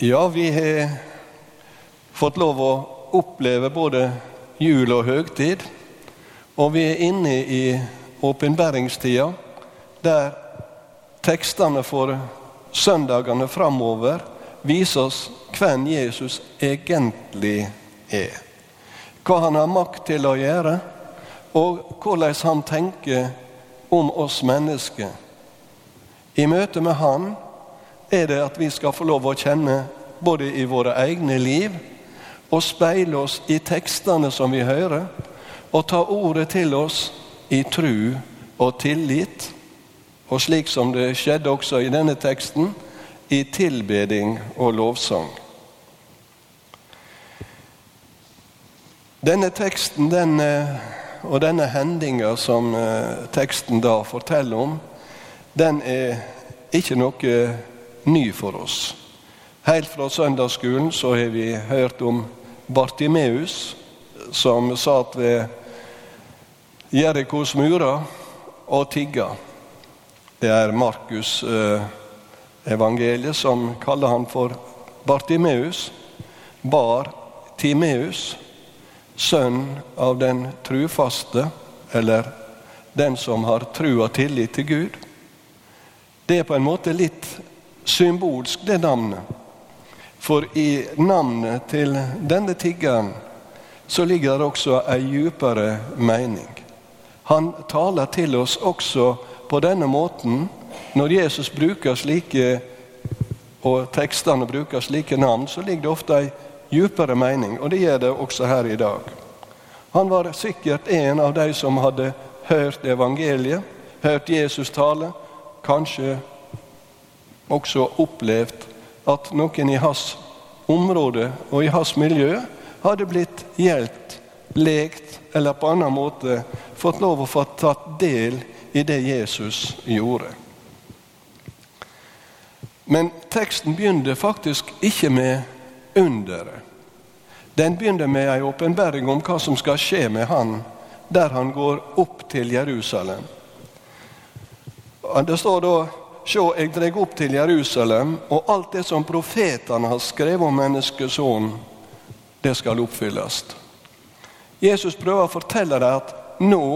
Ja, vi har fått lov å oppleve både jul og høgtid. Og vi er inne i åpenbæringstida, der tekstene for søndagene framover viser oss hvem Jesus egentlig er. Hva han har makt til å gjøre, og hvordan han tenker om oss mennesker. I møte med Han er det at vi skal få lov å kjenne både i våre egne liv og speile oss i tekstene som vi hører, og ta ordet til oss i tru og tillit, og slik som det skjedde også i denne teksten, i tilbeding og lovsang. Denne teksten den, eh, og denne hendinga som eh, teksten da forteller om, den er ikke noe ny for oss. Helt fra søndagsskolen så har vi hørt om Bartimeus, som satt ved Jerikos murer og tigga. Det er Markus eh, evangeliet som kaller han for Bartimeus. Bar Timeus, sønn av den trufaste, eller den som har tru og tillit til Gud. Det er på en måte litt symbolsk, det navnet. For i navnet til denne tiggeren så ligger det også ei djupere mening. Han taler til oss også på denne måten. Når Jesus bruker slike og tekstene bruker slike navn, så ligger det ofte ei djupere mening, og det gjør det også her i dag. Han var sikkert en av de som hadde hørt evangeliet, hørt Jesus tale, kanskje også opplevd at noen i hans område og i hans miljø hadde blitt hjulpet, lekt eller på annen måte fått lov å få tatt del i det Jesus gjorde. Men teksten begynner faktisk ikke med underet. Den begynner med en åpenbaring om hva som skal skje med han der han går opp til Jerusalem. Det står da Sjå, jeg dreg opp til Jerusalem, og alt det som profetene har skrevet om menneskesonen, det skal oppfylles. Jesus prøver å fortelle dem at nå,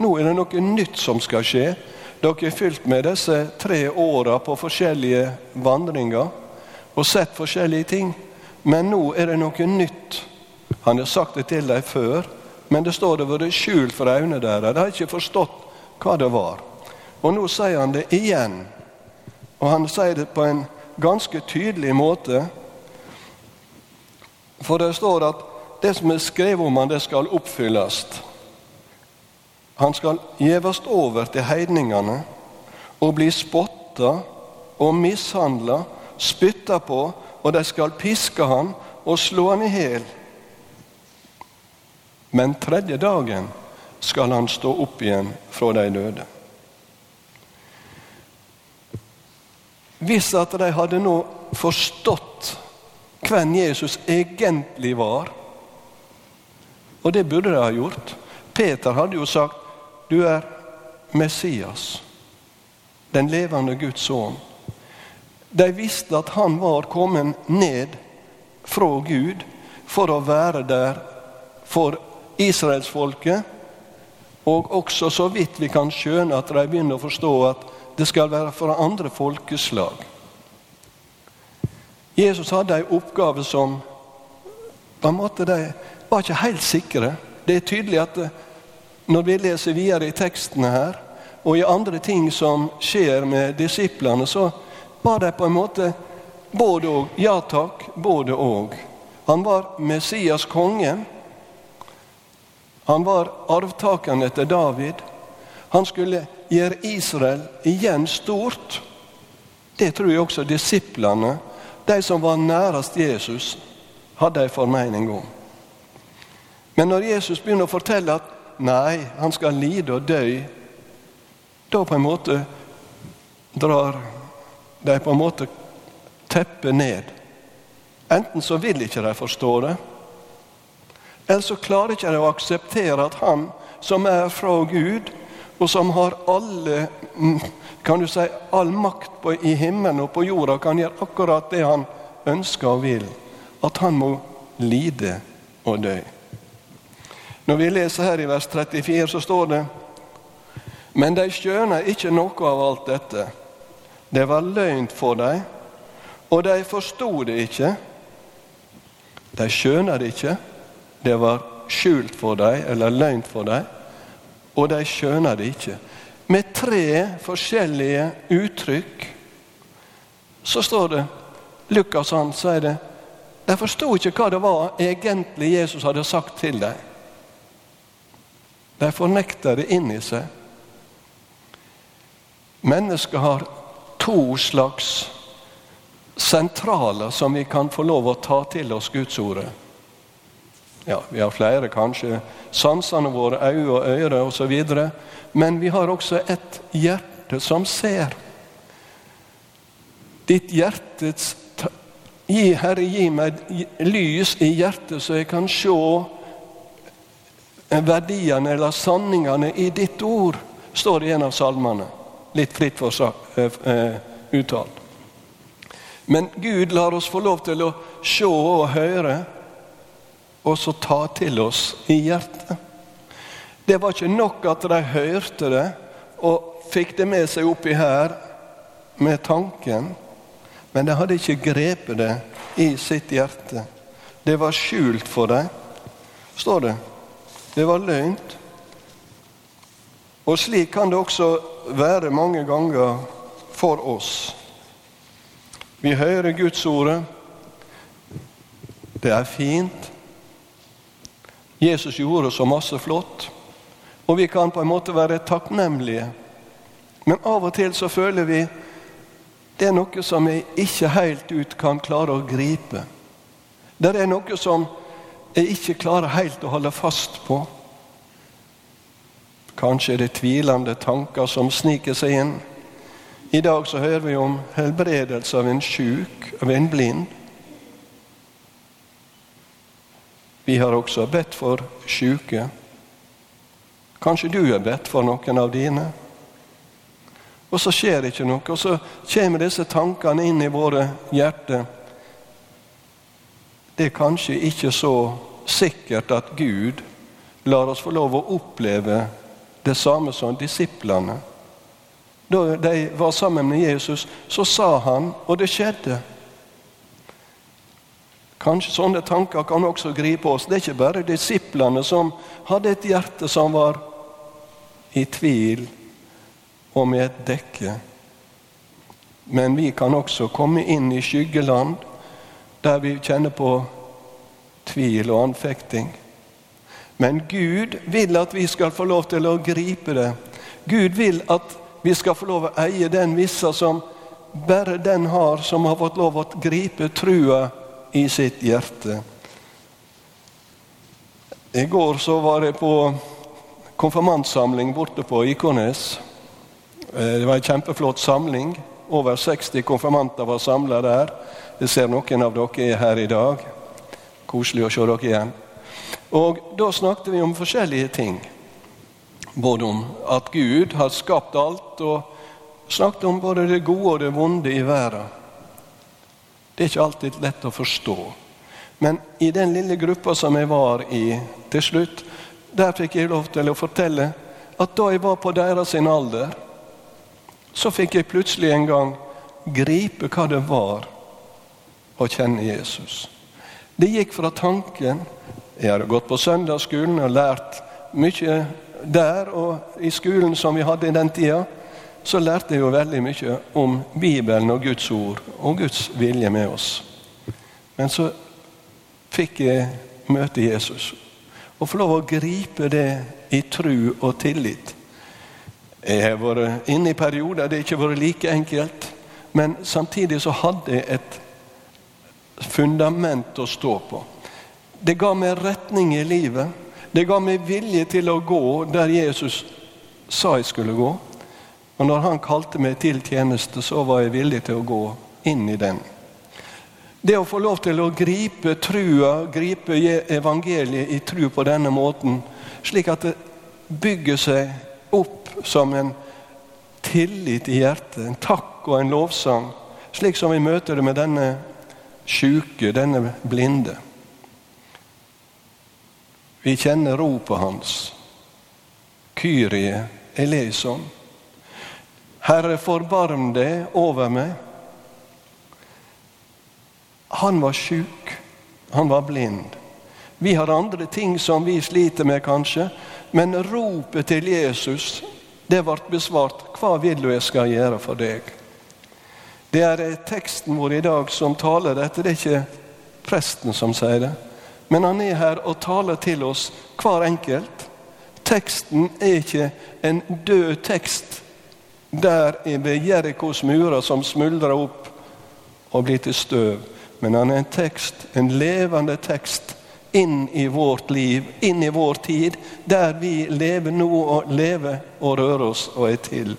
nå er det noe nytt som skal skje. Dere er fylt med disse tre åra på forskjellige vandringer og sett forskjellige ting. Men nå er det noe nytt. Han har sagt det til dem før, men det står det vært skjult for øynene deres. De har ikke forstått hva det var. Og nå sier han det igjen. Og han sier det på en ganske tydelig måte. For det står at det som er skrevet om han, det skal oppfylles. Han skal gjeves over til heidningene og bli spotta og mishandla, spytta på, og de skal piske han og slå han i hjel. Men tredje dagen skal han stå opp igjen fra de døde. Hvis at de hadde nå forstått hvem Jesus egentlig var, og det burde de ha gjort Peter hadde jo sagt du er Messias, den levende Guds sønn. De visste at han var kommet ned fra Gud for å være der for israelsfolket. Og også så vidt vi kan skjønne at de begynner å forstå at det skal være for andre folkeslag. Jesus hadde en oppgave som på en måte de var ikke helt sikre. Det er tydelig at eh, når vi leser videre i tekstene her, og i andre ting som skjer med disiplene, så var de på en måte både og. Ja takk, både og. Han var Messias konge. Han var arvtakeren etter David. Han skulle gjøre Israel igjen stort. Det tror jeg også disiplene, de som var nærest Jesus, hadde en formening om. Men når Jesus begynner å fortelle at nei, han skal lide og dø, da på en måte drar de på en måte teppet ned. Enten så vil ikke de forstå det, eller så klarer ikke de å akseptere at han som er fra Gud, og som har alle, mm, kan du si, all makt på, i himmelen og på jorda, kan gjøre akkurat det han ønsker og vil at han må lide og dø. Når vi leser her i vers 34, så står det Men de skjønner ikke noe av alt dette. Det var løgn for dem, og de forsto det ikke. De skjønner det ikke. Det var skjult for dem, eller løgn for dem, og de skjønner det ikke. Med tre forskjellige uttrykk så står det Lukas han sier det. De forsto ikke hva det var egentlig Jesus hadde sagt til dem. De fornekter det inni seg. Mennesket har to slags sentraler som vi kan få lov å ta til oss Guds ordet. Ja, vi har flere, kanskje. Sansene våre, øyne og ører osv. Men vi har også et hjerte som ser. Ditt hjertets Gi, Herre, gi meg lys i hjertet, så jeg kan se verdiene eller sanningene i ditt ord, står det i en av salmene. Litt fritt for eh, eh, uttalt. Men Gud lar oss få lov til å se og høre, og så ta til oss i hjertet. Det var ikke nok at de hørte det og fikk det med seg oppi her med tanken. Men de hadde ikke grepet det i sitt hjerte. Det var skjult for dem, står det. Det var løgnt. Og slik kan det også være mange ganger for oss. Vi hører Guds ordet. Det er fint. Jesus gjorde så masse flott. Og vi kan på en måte være takknemlige. Men av og til så føler vi det er noe som jeg ikke helt ut kan klare å gripe. Det er noe som jeg ikke klarer helt å holde fast på. Kanskje er det tvilende tanker som sniker seg inn. I dag så hører vi om helbredelse av en sjuk, av en blind. Vi har også bedt for sjuke. Kanskje du har bedt for noen av dine. Og så skjer det ikke noe. Og så kommer disse tankene inn i våre hjerter. Det er kanskje ikke så sikkert at Gud lar oss få lov å oppleve det samme som disiplene. Da de var sammen med Jesus, så sa han, og det skjedde. Kanskje sånne tanker kan også gripe oss. Det er ikke bare disiplene som hadde et hjerte som var i tvil og med et dekke. Men vi kan også komme inn i skyggeland der vi kjenner på tvil og anfekting. Men Gud vil at vi skal få lov til å gripe det. Gud vil at vi skal få lov å eie den vissa som bare den har som har fått lov å gripe trua i sitt hjerte. I går så var jeg på konfirmantsamling borte på Ikornes. Eh, det var en kjempeflott samling. Over 60 konfirmanter var samla der. Jeg ser noen av dere er her i dag. Koselig å se dere igjen. Og Da snakket vi om forskjellige ting. Både om at Gud har skapt alt, og snakket om både det gode og det vonde i verden. Det er ikke alltid lett å forstå. Men i den lille gruppa som jeg var i til slutt, der fikk jeg lov til å fortelle at da jeg var på deres alder, så fikk jeg plutselig en gang gripe hva det var å kjenne Jesus. Det gikk fra tanken Jeg hadde gått på søndagsskolen og lært mye der, og i skolen som vi hadde i den tida, så lærte jeg jo veldig mye om Bibelen og Guds ord og Guds vilje med oss. Men så fikk jeg møte Jesus og få lov å gripe det i tru og tillit. Jeg har vært inne i perioder det ikke har vært like enkelt. Men samtidig så hadde jeg et fundament å stå på. Det ga meg retning i livet. Det ga meg vilje til å gå der Jesus sa jeg skulle gå. Og når han kalte meg til tjeneste, så var jeg villig til å gå inn i den. Det å få lov til å gripe trua, gripe evangeliet i tru på denne måten, slik at det bygger seg opp som en tillit i hjertet, en takk og en lovsang, slik som vi møter det med denne sjuke, denne blinde. Vi kjenner ropet hans. Kyrie eleison. Herre, forbarm deg over meg. Han var sjuk, han var blind. Vi har andre ting som vi sliter med, kanskje, men ropet til Jesus det ble besvart. Hva vil du jeg skal gjøre for deg? Det er teksten vår i dag som taler dette. Det er ikke presten som sier det. Men han er her og taler til oss, hver enkelt. Teksten er ikke en død tekst der ved Jerikos murer som smuldrer opp og blir til støv. Men han er en tekst, en levende tekst inn i vårt liv, inn i vår tid, der vi lever nå og lever og rører oss og er til.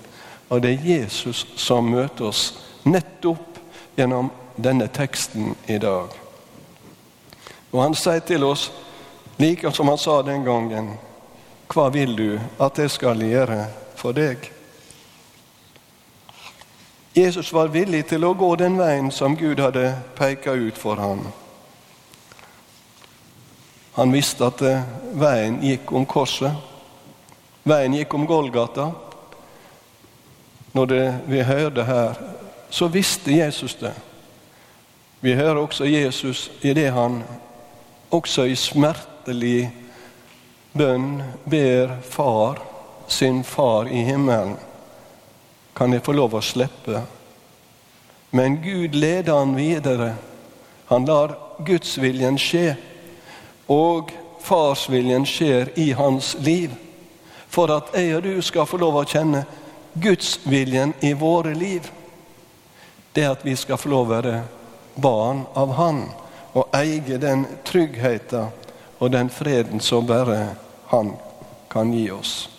Og det er Jesus som møter oss nettopp gjennom denne teksten i dag. Og han sier til oss, like som han sa den gangen, hva vil du at jeg skal gjøre for deg? Jesus var villig til å gå den veien som Gud hadde peka ut for ham. Han visste at eh, veien gikk om korset. Veien gikk om Golgata. Når det, vi hørte her, så visste Jesus det. Vi hører også Jesus i det han også i smertelig bønn ber Far, sin Far i himmelen, kan jeg få lov å slippe? Men Gud leder han videre. Han lar gudsviljen skje og farsviljen skjer i hans liv. For at jeg og du skal få lov å kjenne gudsviljen i våre liv. Det at vi skal få lov å være barn av Han og eie den tryggheten og den freden som bare Han kan gi oss.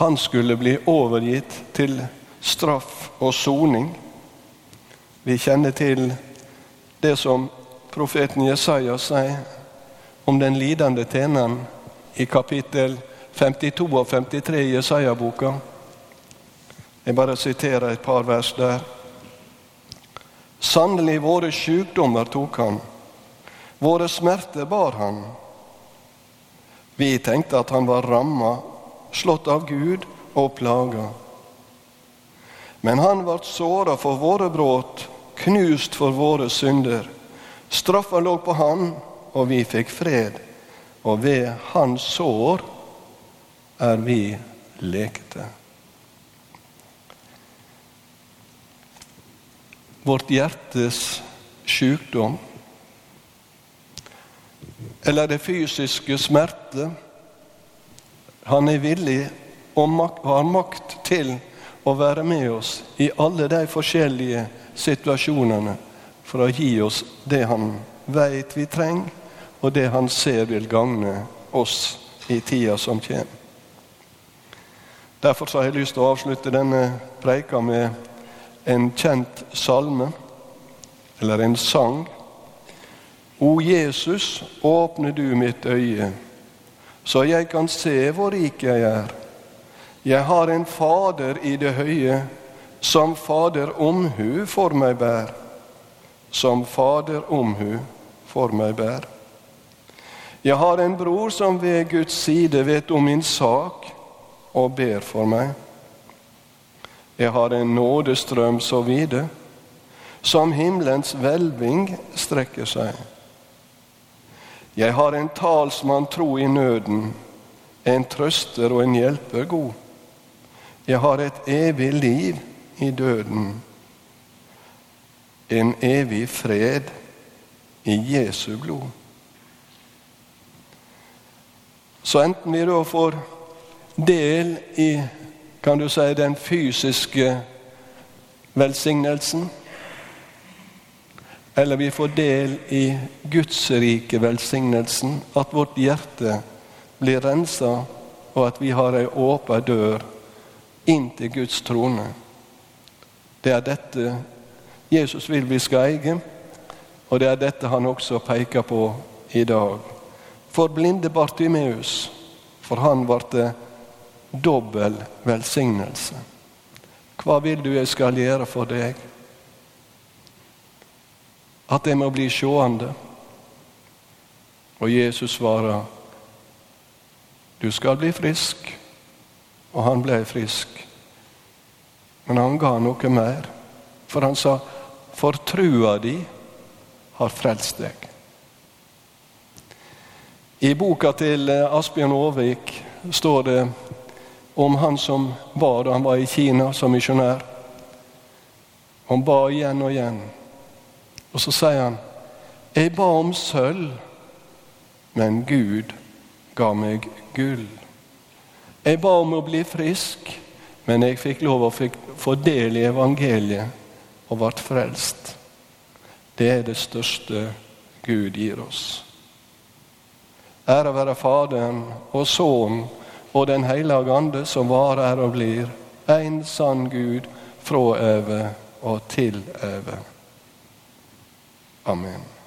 Han skulle bli overgitt til straff og soning. Vi kjenner til det som profeten Jesaja sier om den lidende tjeneren i kapittel 52 og 53 i Jesaja-boka. Jeg bare siterer et par vers der. Sannelig, våre sykdommer tok han, våre smerter bar han. Vi tenkte at han var ramma, slått av Gud og plaga. Men han ble såra for våre brudd knust for våre synder. Straffa lå på han, og vi fikk fred. Og ved hans sår er vi lekte. Vårt hjertes sykdom, eller det fysiske smerte Han er villig og har makt til å være med oss i alle de forskjellige situasjonene for å gi oss det han veit vi trenger, og det han ser vil gagne oss i tida som kommer. Derfor har jeg lyst til å avslutte denne preika med en kjent salme, eller en sang. O Jesus, åpne du mitt øye, så jeg kan se hvor rik jeg er. Jeg har en Fader i det høye, som Fader omhu for meg bær. Som Fader omhu for meg bær. Jeg har en bror som ved Guds side vet om min sak og ber for meg. Jeg har en nådestrøm så vide, som himmelens hvelving strekker seg. Jeg har en talsmann tro i nøden, en trøster og en hjelper god. Jeg har et evig liv i døden. En evig fred i Jesu blod. Så enten vi da får del i kan du si, den fysiske velsignelsen, eller vi får del i Guds rike velsignelsen, at vårt hjerte blir rensa, og at vi har ei åpen dør inn til Guds trone. Det er dette Jesus vil vi skal eie, og det er dette han også peker på i dag. For blinde Bartimeus, for han ble det dobbel velsignelse. Hva vil du jeg skal gjøre for deg? At jeg må bli sjående. Og Jesus svarer, du skal bli frisk. Og han ble frisk. Men han ga noe mer. For han sa, for trua di har frelst deg. I boka til Asbjørn Aavik står det om han som ba da han var i Kina som misjonær. Han ba igjen og igjen. Og så sier han, 'Jeg ba om sølv, men Gud ga meg gull.' 'Jeg ba om å bli frisk, men jeg fikk lov å få del i evangeliet og ble frelst.' Det er det største Gud gir oss. Ære være Faderen og Sønnen og Den hellige ande, som var, er og blir en sann Gud fra evig og til evig. Amen.